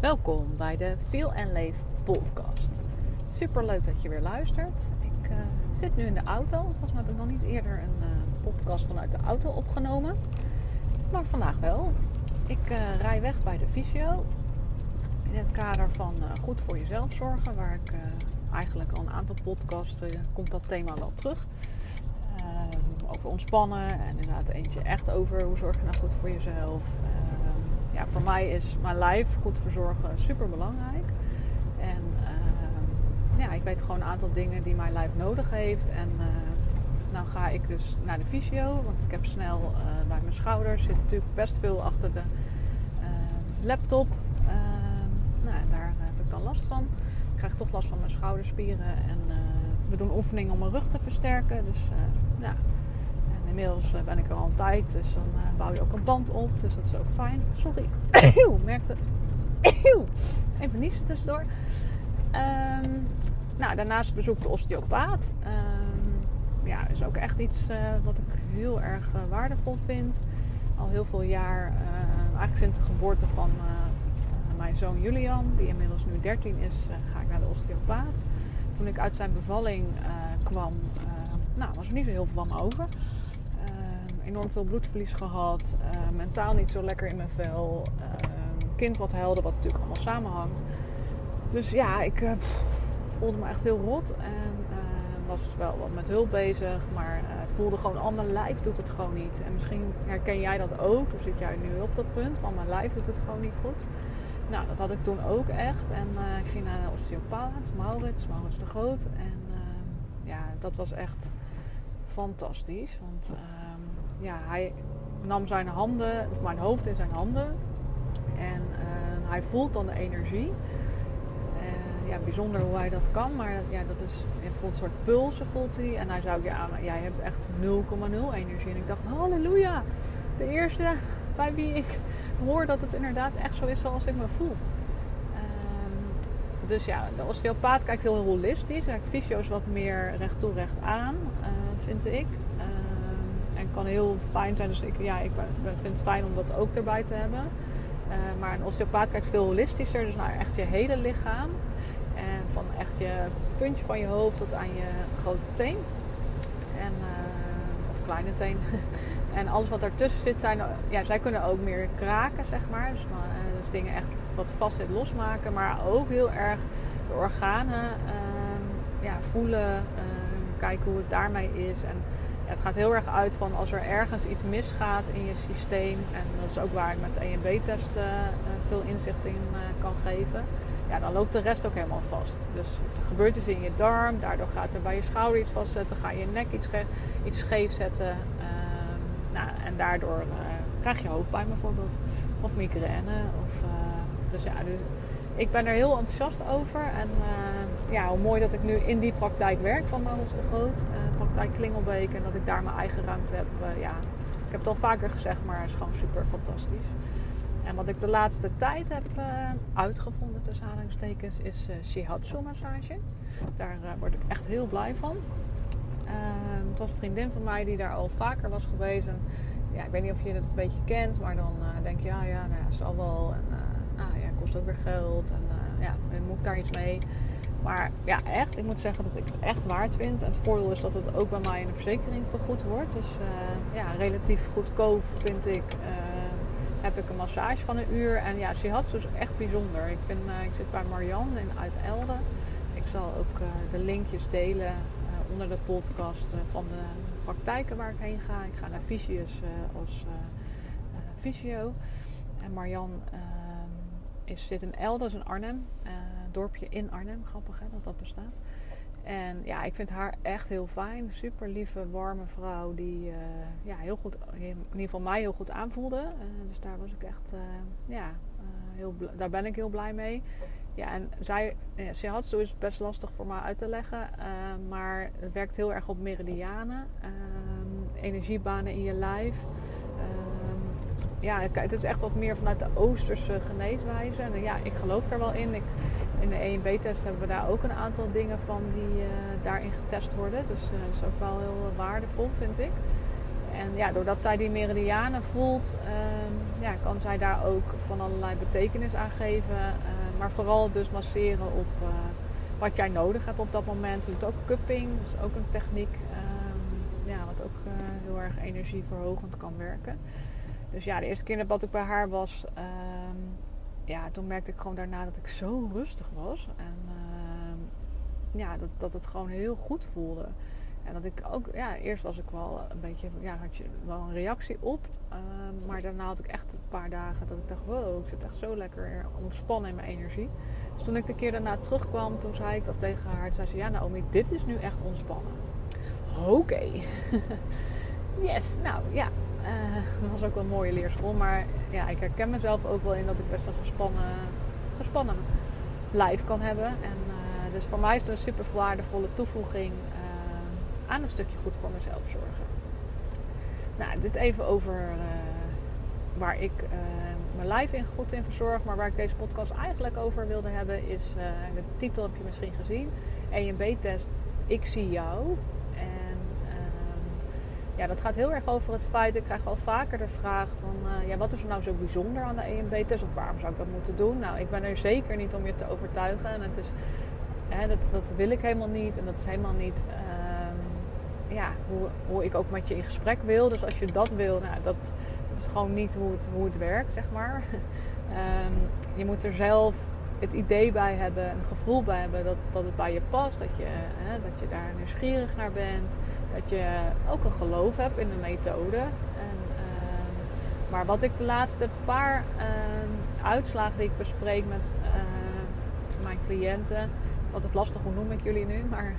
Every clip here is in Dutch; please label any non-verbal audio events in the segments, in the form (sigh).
Welkom bij de Feel and Leef podcast. Super leuk dat je weer luistert. Ik uh, zit nu in de auto. Volgens mij heb ik nog niet eerder een uh, podcast vanuit de auto opgenomen. Maar vandaag wel. Ik uh, rij weg bij de fysio. In het kader van goed voor jezelf zorgen. Waar ik eigenlijk al een aantal podcasts komt dat thema wel terug. over ontspannen. En inderdaad eentje echt over hoe zorg je nou goed voor jezelf ja, voor mij is mijn lijf goed verzorgen super belangrijk. En uh, ja, ik weet gewoon een aantal dingen die mijn lijf nodig heeft. En uh, nou ga ik dus naar de fysio, want ik heb snel uh, bij mijn schouders zit natuurlijk best veel achter de laptop. nou, daar heb ik dan last van. Ik krijg toch last van mijn schouderspieren en we doen oefeningen om mijn rug te versterken. Dus ja, inmiddels eh, ben ik er al een tijd, dus dan eh, bouw je ook een band op. Dus dat is ook fijn. Sorry, (coughs) merkte. Even niezen tussendoor. Um, nou, daarnaast bezoek de osteopaat. Um, ja, is ook echt iets uh, wat ik heel erg uh, waardevol vind. Al heel veel jaar, uh, eigenlijk sinds de geboorte van mijn zoon Julian, die inmiddels nu 13 is, ga ik naar de osteopaat. Toen ik uit zijn bevalling kwam, nou, was er niet zo heel veel van me over enorm veel bloedverlies gehad. Uh, mentaal niet zo lekker in mijn vel. Uh, kind wat huilde, wat natuurlijk allemaal samenhangt. Dus ja, ik uh, voelde me echt heel rot. En was wel wat met hulp bezig. Maar voelde gewoon al mijn lijf doet het gewoon niet. En misschien herken jij dat ook. Of zit jij nu op dat punt. Want mijn lijf doet het gewoon niet goed. Nou, dat had ik toen ook echt. En ik ging naar de osteopaat, Maurits, Maurits de Groot. En ja, dat was echt fantastisch. Want ja, hij nam zijn handen, of mijn hoofd in zijn handen. En uh, hij voelt dan de energie. Ja, bijzonder hoe hij dat kan. Maar ja, dat is, je voelt een soort pulsen voelt hij. En hij zei, ja, jij hebt echt 0,0 energie. En ik dacht, halleluja. De eerste bij wie ik hoor dat het inderdaad echt zo is zoals ik me voel. Ehm, dus ja, de osteopaat kijkt heel holistisch. Fysio is wat meer recht toe, recht aan, uh, vind ik. Heel fijn zijn. Dus ik, ja, ik vind het fijn om dat ook erbij te hebben. Uh, maar een osteopaat kijkt veel holistischer. Dus naar echt je hele lichaam. En van echt je puntje van je hoofd tot aan je grote teen. En, uh, of kleine teen. (laughs) en alles wat daartussen zit, zijn, ja, zij kunnen ook meer kraken, zeg maar. Dus, uh, dus dingen echt wat vast zit losmaken. Maar ook heel erg de organen ehm, ja, voelen. Ehm, kijken hoe het daarmee is. En het gaat heel erg uit van als er ergens iets misgaat in je systeem. En dat is ook waar ik met EMB-testen uh, veel inzicht in uh, kan geven. Ja, dan loopt de rest ook helemaal vast. Dus er gebeurt iets in je darm. Daardoor gaat er bij je schouder iets vastzetten. Ga je nek iets, iets scheef zetten. Ehm, nou, en daardoor krijg je hoofdpijn bijvoorbeeld. Of migraine. Of, dus ja, dus ik ben er heel enthousiast over. En uh, ja, hoe mooi dat ik nu in die praktijk werk van Maurits de Groot. Uh, praktijk Klingelbeek. En dat ik daar mijn eigen ruimte heb. Uh, ja, ik heb het al vaker gezegd, maar het is gewoon super fantastisch. En wat ik de laatste tijd heb uitgevonden, tussen aanhalingstekens, is shihatsu massage. Daar word ik echt heel blij van. Ehm, het was een vriendin van mij die daar al vaker was geweest. Ja, ik weet niet of je het een beetje kent, maar dan denk je, ja, ja, nou ja, zal wel. En, nou ja, kost ook weer geld. En uh, ja, moet ik daar iets mee? Maar ja, echt, ik moet zeggen dat ik het echt waard vind. En het voordeel is dat het ook bij mij in de verzekering vergoed wordt. Dus uh, ja, relatief goedkoop vind ik. Uh, heb ik een massage van een uur. En ja, Shihatsu is echt bijzonder. Ik, vind, ik zit bij Marianne in Uit-Elde. Ik zal ook de linkjes delen onder de podcast van de praktijken waar ik heen ga. Ik ga naar Fysius als fysio. En Marianne is, zit in Elders in Arnhem. Dorpje in Arnhem. Grappig hè, dat dat bestaat. En ja, ik vind haar echt heel fijn. Super lieve, warme vrouw die uh, ja, heel goed, in ieder geval mij heel goed aanvoelde. Uh, dus daar was ik echt, ja, heel, daar ben ik heel blij mee. Ja, en zij, ja, had zo is best lastig voor mij uit te leggen. maar het werkt heel erg op meridianen, ehm, energiebanen in je lijf ja, het is echt wat meer vanuit de Oosterse geneeswijze. En ja, ik geloof daar wel in. Ik, in de EMB-test hebben we daar ook een aantal dingen van die uh, daarin getest worden. Dus uh, dat is ook wel heel waardevol, vind ik. En ja, doordat zij die meridianen voelt, ehm, ja, kan zij daar ook van allerlei betekenis aan geven. Maar vooral dus masseren op wat jij nodig hebt op dat moment. Ze doet ook cupping, dat is ook een techniek um, ja, wat ook heel erg energieverhogend kan werken. Dus ja, de eerste keer dat ik bij haar was, um, ja, toen merkte ik gewoon daarna dat ik zo rustig was. En ja, dat, dat het gewoon heel goed voelde. En dat ik ook, ja, eerst was ik wel een beetje, ja, had je wel een reactie op. Uh, maar daarna had ik echt een paar dagen dat ik dacht, wow, ik zit echt zo lekker ontspannen in mijn energie. Dus toen ik de keer daarna terugkwam, toen zei ik dat tegen haar. Zei ze, ja Naomi, dit is nu echt ontspannen. Oké. (laughs) yes, nou ja. Uh, was ook wel een mooie leerschool. Maar ja, ik herken mezelf ook wel in dat ik best een gespannen, gespannen lijf kan hebben. En uh, dus voor mij is het een super waardevolle toevoeging aan een stukje goed voor mezelf zorgen. Nou, dit even over waar ik mijn lijf in goed in verzorg. Maar waar ik deze podcast eigenlijk over wilde hebben is... De titel heb je misschien gezien. EMB-test Ik zie jou. Ehm, ja, dat gaat heel erg over het feit... Ik krijg wel vaker de vraag van... ja, wat is er nou zo bijzonder aan de EMB-test? Of waarom zou ik dat moeten doen? Nou, ik ben er zeker niet om je te overtuigen. En het is... Hè, dat, dat wil ik helemaal niet. En dat is helemaal niet ja, hoe, hoe ik ook met je in gesprek wil. Dus als je dat wil, nou, dat, is gewoon niet hoe het, hoe het werkt, zeg maar. um, (laughs) je moet er zelf het idee bij hebben, een gevoel bij hebben dat, dat het bij je past. Dat je, hè, dat je daar nieuwsgierig naar bent. Dat je ook een geloof hebt in de methode. En, um, maar wat ik de laatste paar um, uitslagen die ik bespreek met uh, mijn cliënten. Wat het lastig, hoe noem ik jullie nu? (laughs) Maar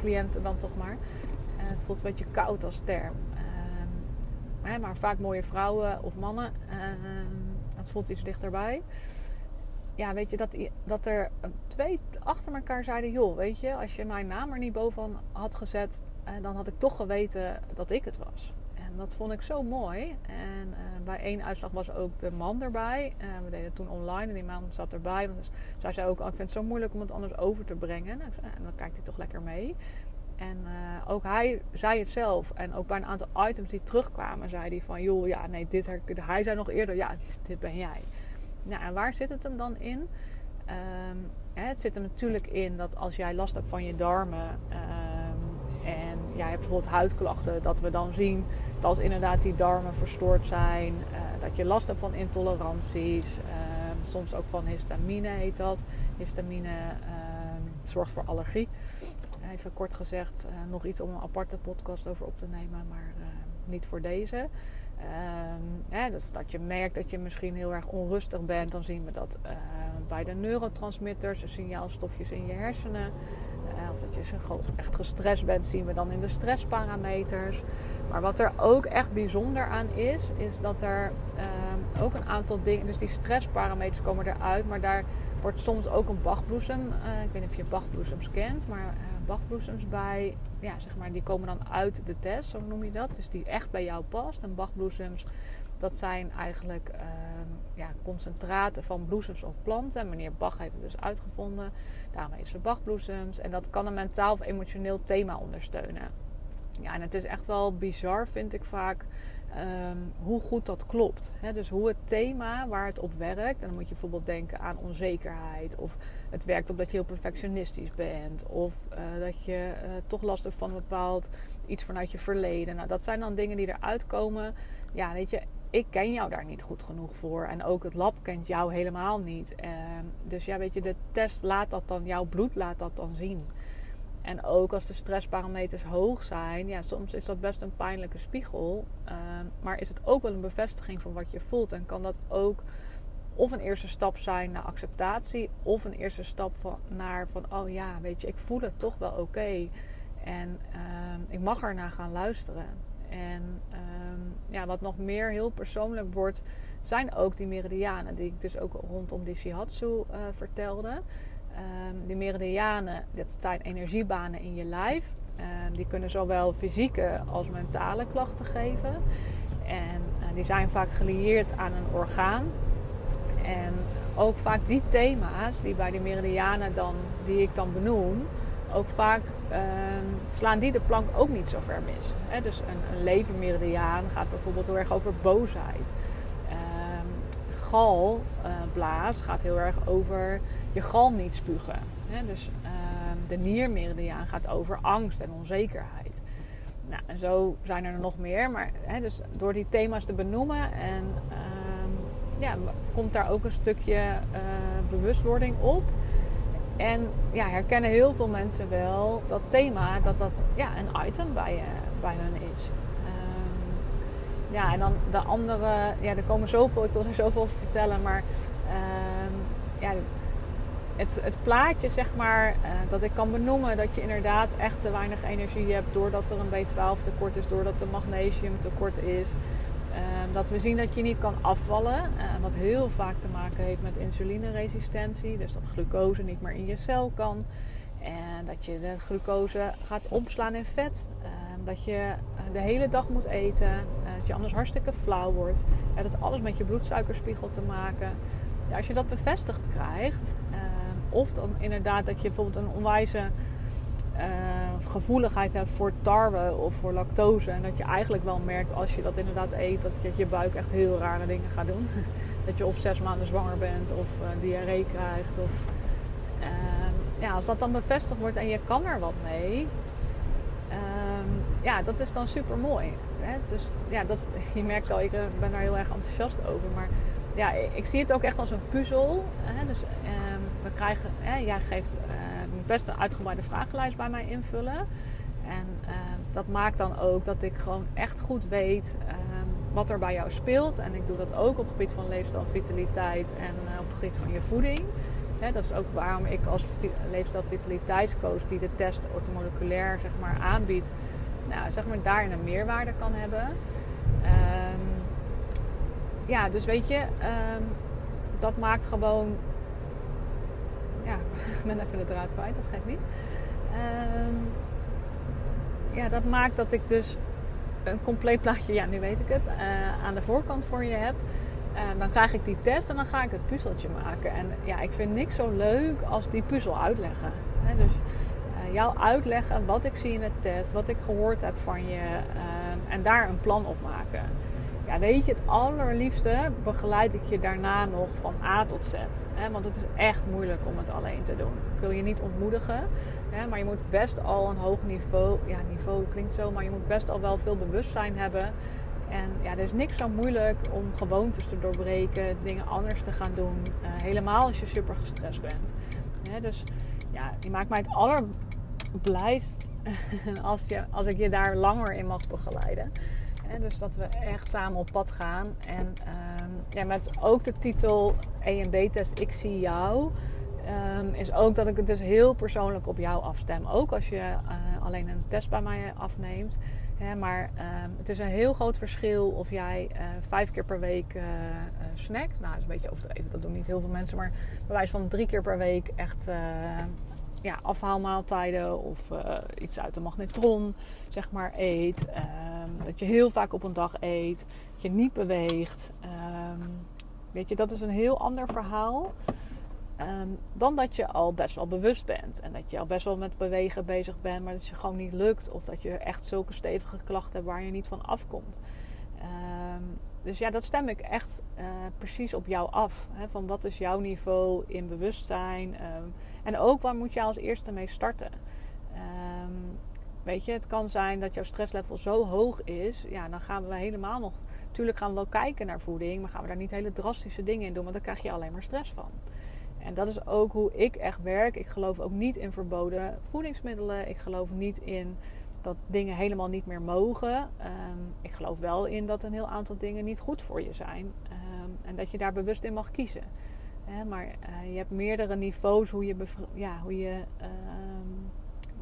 cliënten dan toch maar het voelt een beetje koud als term. Uh, maar vaak mooie vrouwen of mannen. Uh, dat voelt iets dichterbij. Ja, weet je, dat, dat er twee achter elkaar zeiden... joh, weet je, als je mijn naam er niet bovenaan had gezet... Uh, dan had ik toch geweten dat ik het was. En dat vond ik zo mooi. En uh, bij één uitslag was ook de man erbij. Uh, we deden het toen online en die man zat erbij. Want zij zei ook, oh, ik vind het zo moeilijk om het anders over te brengen. Nou, en dan kijkt hij toch lekker mee. En ook hij zei het zelf. En ook bij een aantal items die terugkwamen, zei hij van... joh, ja, nee, dit Hij zei nog eerder, ja, dit ben jij. Nou, en waar zit het hem dan in? Hè, het zit er natuurlijk in dat als jij last hebt van je darmen... Um, en jij hebt bijvoorbeeld huidklachten... dat we dan zien dat inderdaad die darmen verstoord zijn. Uh, dat je last hebt van intoleranties. Um, soms ook van histamine heet dat. Histamine zorgt voor allergie even kort gezegd, uh, nog iets om een aparte podcast over op te nemen, maar niet voor deze. Uh, dat, dat, je merkt dat je misschien heel erg onrustig bent, dan zien we dat uh, bij de neurotransmitters, signaalstofjes in je hersenen. of dat je echt gestrest bent, zien we dan in de stressparameters. Maar wat er ook echt bijzonder aan is, is dat er ehm, ook een aantal dingen, dus die stressparameters komen eruit, maar daar wordt soms ook een bachbloesem. Uh, ik weet niet of je bachbloesems kent, maar bachbloesems bij, ja, zeg maar, die komen dan uit de test, zo noem je dat. Dus die echt bij jou past. En bachbloesems, dat zijn eigenlijk uh, ja, concentraten van bloesems of planten. En meneer Bach heeft het dus uitgevonden. Daarom heet ze bachbloesems. En dat kan een mentaal of emotioneel thema ondersteunen. Ja, en het is echt wel bizar, vind ik vaak Um, hoe goed dat klopt. dus hoe het thema waar het op werkt. En dan moet je bijvoorbeeld denken aan onzekerheid. Of het werkt op dat je heel perfectionistisch bent. Of uh, dat je uh, toch last hebt van een bepaald iets vanuit je verleden. Nou, dat zijn dan dingen die eruit komen. Ja, weet je, ik ken jou daar niet goed genoeg voor. En ook het lab kent jou helemaal niet. Uh, dus ja, weet je, de test laat dat dan, jouw bloed laat dat dan zien. En ook als de stressparameters hoog zijn, ja, soms is dat best een pijnlijke spiegel. Uh, maar is het ook wel een bevestiging van wat je voelt. En kan dat ook of een eerste stap zijn naar acceptatie, of een eerste stap van, naar van, oh ja, weet je, ik voel het toch wel oké. En uh, ik mag er naar gaan luisteren. En um, ja, wat nog meer heel persoonlijk wordt, zijn ook die meridianen, die ik dus ook rondom die Shihatsu uh, vertelde. Um, die meridianen, dat zijn energiebanen in je lijf. Um, die kunnen zowel fysieke als mentale klachten geven. En uh, die zijn vaak gelieerd aan een orgaan. En ook vaak die thema's die bij die meridianen dan, die ik dan benoem, ook vaak ehm, slaan die de plank ook niet zo ver mis. Dus een, een levermeridiaan gaat bijvoorbeeld heel erg over boosheid. Galblaas gaat heel erg over je gal niet spugen. Hè? Dus um, de niermeridiaan gaat over angst en onzekerheid. Nou, en zo zijn er nog meer. Maar hè, dus door die thema's te benoemen en ja, komt daar ook een stukje uh, bewustwording op. En ja, herkennen heel veel mensen wel dat thema, dat dat ja, een item bij, uh, bij hun is. Um, ja, en dan de andere, ja, er komen zoveel, ik wil er zoveel over vertellen, maar ja, het, het plaatje, zeg maar, uh, dat ik kan benoemen dat je inderdaad echt te weinig energie hebt doordat er een B12 tekort is, doordat er magnesium tekort is. Ehm, dat we zien dat je niet kan afvallen, uh, wat heel vaak te maken heeft met insulineresistentie. Dus dat glucose niet meer in je cel kan. En dat je de glucose gaat omslaan in vet. Uh, dat je eh, de hele dag moet eten. Dat je anders hartstikke flauw wordt. Dat alles met je bloedsuikerspiegel te maken. Ja, als je dat bevestigd krijgt. Ehm, of dan inderdaad dat je bijvoorbeeld een onwijze uh, gevoeligheid hebt voor tarwe of voor lactose. En dat je eigenlijk wel merkt als je dat inderdaad eet, dat je, je buik echt heel rare dingen gaat doen. (laughs) dat je of zes maanden zwanger bent of uh, diarree krijgt. Of, uh, ja, als dat dan bevestigd wordt en je kan er wat mee, ehm, ja, dat is dan super mooi. Dus ja, dat, (laughs) je merkt al, ik ben daar heel erg enthousiast over. Maar ja, ik zie het ook echt als een puzzel. Hè? Dus ehm, we krijgen, hè, jij geeft best een uitgebreide vragenlijst bij mij invullen. En uh, dat maakt dan ook dat ik gewoon echt goed weet wat er bij jou speelt. En ik doe dat ook op het gebied van leefstijl, vitaliteit en uh, op het gebied van je voeding. Dat is ook waarom ik als leefstijl vitaliteitscoach die de test ortomoleculair zeg maar, aanbiedt, nou, zeg maar, daarin een meerwaarde kan hebben. Ja, dus weet je, um, dat maakt gewoon ja, (laughs) ik ben even de draad kwijt, dat geeft niet. Um, ja, dat maakt dat ik dus een compleet plaatje, ja, nu weet ik het, uh, aan de voorkant voor je heb. Uh, dan krijg ik die test en dan ga ik het puzzeltje maken. En ja, ik vind niks zo leuk als die puzzel uitleggen. Dus uh, jou uitleggen wat ik zie in de test, wat ik gehoord heb van je ehm, en daar een plan op maken weet je, het allerliefste begeleid ik je daarna nog van A tot Z. Hè? Want het is echt moeilijk om het alleen te doen. Ik wil je niet ontmoedigen, hè? maar je moet best al een hoog niveau, ja, niveau klinkt zo, maar je moet best al wel veel bewustzijn hebben. En ja, er is niks zo moeilijk om gewoontes te doorbreken, dingen anders te gaan doen. Uh, helemaal als je super gestrest bent. Dus ja, je maakt mij het allerblijst (laughs) als, je, als ik je daar langer in mag begeleiden dus dat we echt samen op pad gaan. En um, ja, met ook de titel EMB-test Ik zie jou. Um, is ook dat ik het dus heel persoonlijk op jou afstem. Ook als je uh, alleen een test bij mij afneemt. Maar um, het is een heel groot verschil of jij uh, vijf keer per week uh, snackt. Nou, dat is een beetje overdreven. Dat doen niet heel veel mensen. Maar bij wijze van drie keer per week echt ja, afhaalmaaltijden of iets uit de magnetron zeg maar eet. Um, dat je heel vaak op een dag eet. Dat je niet beweegt. Um, weet je, dat is een heel ander verhaal. Um, dan dat je al best wel bewust bent. En dat je al best wel met bewegen bezig bent. Maar dat je gewoon niet lukt. Of dat je echt zulke stevige klachten hebt waar je niet van afkomt. dus ja, dat stem ik echt uh, precies op jou af. Hè, van wat is jouw niveau in bewustzijn? en ook waar moet je als eerste mee starten? Weet je, het kan zijn dat jouw stresslevel zo hoog is. Ja, dan gaan we helemaal nog. Tuurlijk gaan we wel kijken naar voeding, maar gaan we daar niet hele drastische dingen in doen, want dan krijg je alleen maar stress van. En dat is ook hoe ik echt werk. Ik geloof ook niet in verboden voedingsmiddelen. Ik geloof niet in dat dingen helemaal niet meer mogen. Um, ik geloof wel in dat een heel aantal dingen niet goed voor je zijn. Um, en dat je daar bewust in mag kiezen. maar uh, je hebt meerdere niveaus hoe je, ja, hoe je um,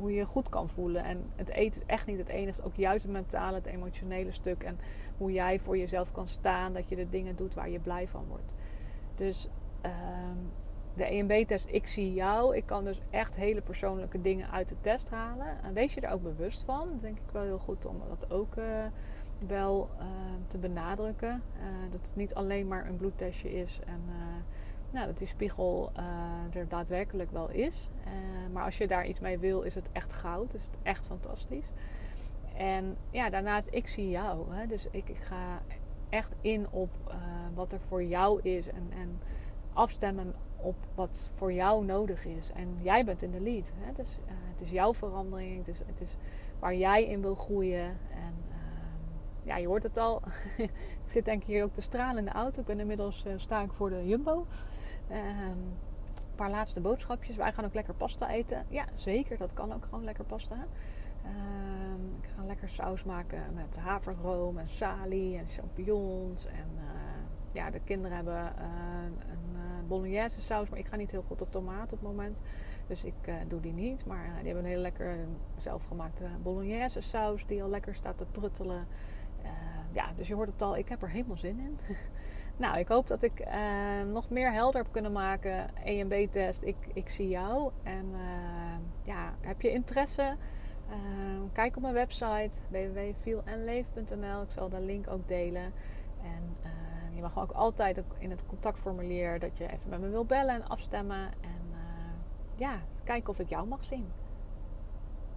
hoe je goed kan voelen. En het eten is echt niet het enige, ook juist het mentale, het emotionele stuk. En hoe jij voor jezelf kan staan, dat je de dingen doet waar je blij van wordt. Dus ehm, de EMB-test, ik zie jou. Ik kan dus echt hele persoonlijke dingen uit de test halen. En wees je er ook bewust van. Denk ik wel heel goed om dat ook uh, wel uh, te benadrukken. Uh, dat het niet alleen maar een bloedtestje is. En nou, dat die spiegel er daadwerkelijk wel is. maar als je daar iets mee wil, is het echt goud. Is het echt fantastisch. En ja, daarnaast, ik zie jou. Hè? Dus ik, ik ga echt in op wat er voor jou is. En, en afstemmen op wat voor jou nodig is. En jij bent in de lead. Hè? Dus, het is jouw verandering. Het is, het is waar jij in wil groeien. En uh, ja, je hoort het al. (laughs) ik zit denk ik hier ook te stralen in de auto. Ik ben inmiddels sta ik voor de Jumbo. Een paar laatste boodschapjes. Wij gaan ook lekker pasta eten. Ja, zeker. Dat kan ook gewoon lekker pasta. ik ga lekker saus maken met haverroom en salie en champignons. En ja, de kinderen hebben een bolognese saus. Maar ik ga niet heel goed op tomaat op het moment. Dus ik doe die niet. Maar die hebben een hele lekker zelfgemaakte bolognese saus. Die al lekker staat te pruttelen. Uh, ja, dus je hoort het al. Ik heb er helemaal zin in. (laughs) nou, ik hoop dat ik nog meer helder heb kunnen maken. EMB-test. Ik, ik zie jou. En ja, heb je interesse? kijk op mijn website www.feelandleef.nl. Ik zal de link ook delen. En je mag ook altijd in het contactformulier dat je even met me wil bellen en afstemmen. En ja, kijken of ik jou mag zien.